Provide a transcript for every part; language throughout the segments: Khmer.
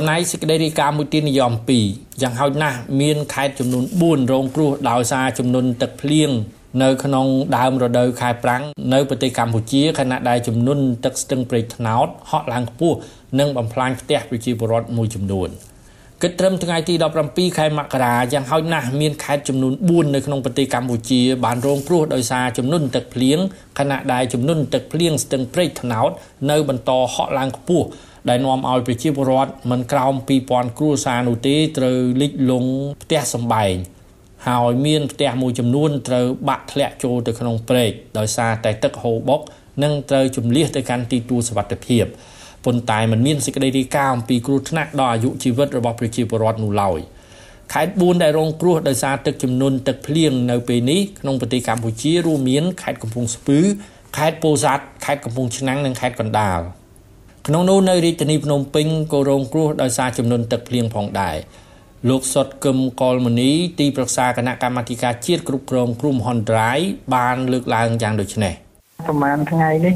ចំណែកសេចក្តីរាយការណ៍មួយទៀតនិយម2យ៉ាងហោចណាស់មានខេត្តចំនួន4រងគ្រោះដោយសារចំនួនទឹកភ្លៀងនៅក្នុងដើមរដូវខែប្រាំងនៅប្រទេសកម្ពុជាខណៈដែលចំនួនទឹកស្ទឹងព្រែកថ្នោតហក់ឡើងខ្ពស់និងបំផ្លាញផ្ទះប្រជាពលរដ្ឋមួយចំនួន គិតត្រឹមថ្ងៃទី17ខែមករាយ៉ាងហោចណាស់មានខេត្តចំនួន4នៅក្នុងប្រទេសកម្ពុជាបានរងគ្រោះដោយសារចំនួនទឹកភ្លៀងខណៈដែលចំនួនទឹកភ្លៀងស្ទឹងព្រែកថ្នោតនៅបន្តហក់ឡើងខ្ពស់ដែលនាំឲ្យប្រជាពលរដ្ឋមិនក្រោម2000គ្រួសារនោះទេត្រូវលិចលង់ផ្ទះសម្បែងហើយមានផ្ទះមួយចំនួនត្រូវបាក់ធ្លាក់ចូលទៅក្នុងព្រែកដោយសារតែទឹកហូរបុកនិងត្រូវជំនះទៅកាន់ទីទួលសុវត្ថិភាព ប៉ុន្តែมันមានសេចក្តីរាយការណ៍អំពីគ្រោះថ្នាក់ដល់អាយុជីវិតរបស់ប្រជាពលរដ្ឋនោះឡើយខេត្ត4ដែលរងគ្រោះដោយសារទឹកជំនន់ទឹកភ្លៀងនៅពេលនេះក្នុងប្រទេសកម្ពុជារួមមានខេត្តកំពង់ស្ពឺខេត្តពោធិ៍សាត់ខេត្តកំពង់ឆ្នាំងនិងខេត្តកណ្ដាលក្នុងនោះនៅរាជធានីភ្នំពេញក៏រងគ្រោះដោយសារចំនួនទឹកភ្លៀងផងដែរលោកសុតកឹមកុលមនីទីប្រឹក្សាគណៈកម្មាធិការជាតិគ្រប់គ្រងគ្រោះមហន្តរាយបានលើកឡើងយ៉ាងដូចនេះប្រហែលថ្ងៃនេះ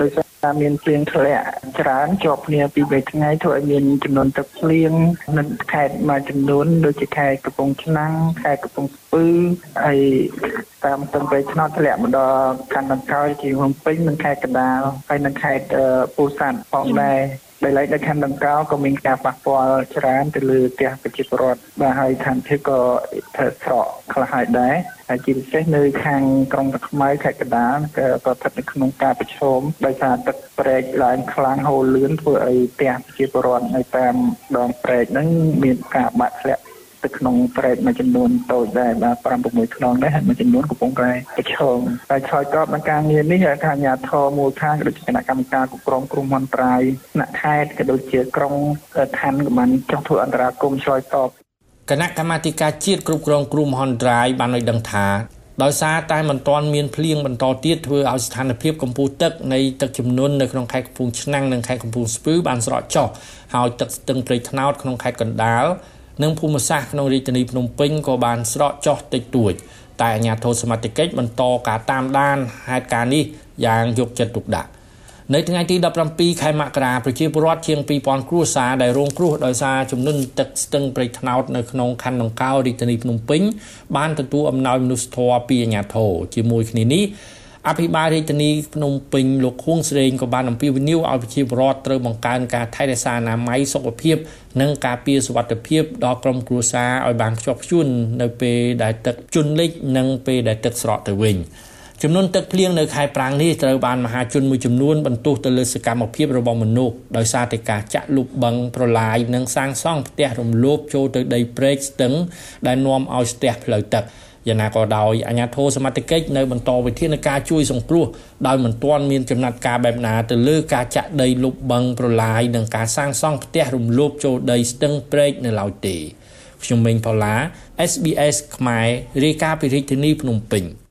ដោយសារ មានភ្លៀងធ្លាក់ច្រើនជាប់គ្នាពី3ថ្ងៃធ្វើឲ្យមានចំនួនទឹកភ្លៀងនៅខេត្តមួយចំនួនដូចជាខេត្តកំពង់ឆ្នាំងខេត្តកំពង់ស្ពឺហើយតាមស្ទឹងព្រៃឆ្នោតធ្លាក់មកដល់ខណ្ឌដង្កោយជាភ្នំពេញនិងខេត្តកណ្ដាលហើយនិងខេត្តពោធិ៍សាត់ផងដែរ ដោយឡែកនៅខណ្ឌដង្កោក៏មានការប៉ះពាល់ច្រើនទៅលើផ្ទះប្រជាពលរដ្ឋបាទហើយឋានភាពក៏ធ្វើស្រកខ្លះហើយដែរហើយជាពិសេសនៅខាងក្រុងតាខ្មៅខេត្តកណ្ដាលក៏ប្រថិតនៅក្នុងការប្រឈមដោយសារទឹកព្រែកឡើងខ្លាំងហូរលឿនធ្វើឲ្យផ្ទះប្រជាពលរដ្ឋនៅតាមដងព្រែកហ្នឹងមានការបាក់ធ្លាក់ ទៅក្នុងប្រេតមួយចំនួនតូចដែរបាទ5 6ខ្នងដែរហើយមួយចំនួនកំពុងតែប្រឈមតែឆ្លើយតបនឹងការងារនេះខាងអាជ្ញាធរមូលដ្ឋានក៏ដូចជាគណៈកម្មការគ្រប់គ្រងគ្រោះមហន្តរាយថ្នាក់ខេត្តក៏ដូចជាក្រុងឋានក៏បានចុះធ្វើអន្តរាគមន៍ឆ្លើយតបគណៈកម្មាធិការជាតិគ្រប់គ្រងគ្រោះមហន្តរាយបានឲ្យដឹងថាដោយសារតែមិនទាន់មានភ្លៀងបន្តទៀតធ្វើឲ្យស្ថានភាពកម្ពស់ទឹកនៃទឹកជំនន់នៅក្នុងខេត្តកំពង់ឆ្នាំងនិងខេត្តកំពង់ស្ពឺបានស្រកចុះហើយទឹកស្ទឹងព្រៃថ្នោតក្នុងខេត្តកណ្ដាល និងភូមិសាស្ត្រក្នុងរាជធានីភ្នំពេញក៏បានស្រកចុះតិចតួច តែអាជ្ញាធរសមត្ថកិច្ចបន្តការតាមដានហេតុការណ៍នេះយ៉ាងយកចិត្តទុកដាក់នៅថ្ងៃទី17ខែមករាប្រជាពលរដ្ឋជាង2000គ្រួសារដែលរងគ្រោះដោយសារជំនន់ទឹកស្ទឹងព្រៃថ្នោតនៅក្នុងខណ្ឌដង្កោរាជធានីភ្នំពេញបានទទួលអំណោយមនុស្សធម៌ពីអាជ្ញាធរជាមួយគ្នានេះ អភិបាលរាជធានីភ្នំពេញលោកខួងស្រេងក៏បានអំពាវនាវឲ្យប្រជាពលរដ្ឋត្រូវបង្កើនការថែរក្សាអនាម័យសុខភាពនិងការពារសុវត្ថិភាពដល់ក្រុមគ្រួសារឲ្យបានខ្ជាប់ខ្ជួននៅពេលដែលទឹកជន់លិចនិងពេលដែលទឹកស្រកទៅវិញចំនួនទឹកភ្លៀងនៅខែប្រាំងនេះត្រូវបានមហាជនមួយចំនួនបន្ទោសទៅលើសកម្មភាពរបស់មនុស្សដោយសារតែការចាក់លុបបឹងប្រឡាយនិងសាងសង់ផ្ទះរំលោភចូលទៅដីព្រែកស្ទឹងដែលនាំឲ្យស្ទះផ្លូវទឹក យ៉ាងណាក៏ដោយអាជ្ញាធរសមត្ថកិច្ចនៅបន្តវិធានការជួយសង្គ្រោះដោយមិនទាន់មានចំណាត់ការបែបណាទៅលើការចាក់ដីលុបបឹងប្រឡាយនិងការសាងសង់ផ្ទះរំលោភចូលដីស្ទឹងព្រែកនៅឡើយទេខ្ញុំមេងផល្លា SBS ខ្មែររាយការណ៍ពីរាជធានីភ្នំពេញ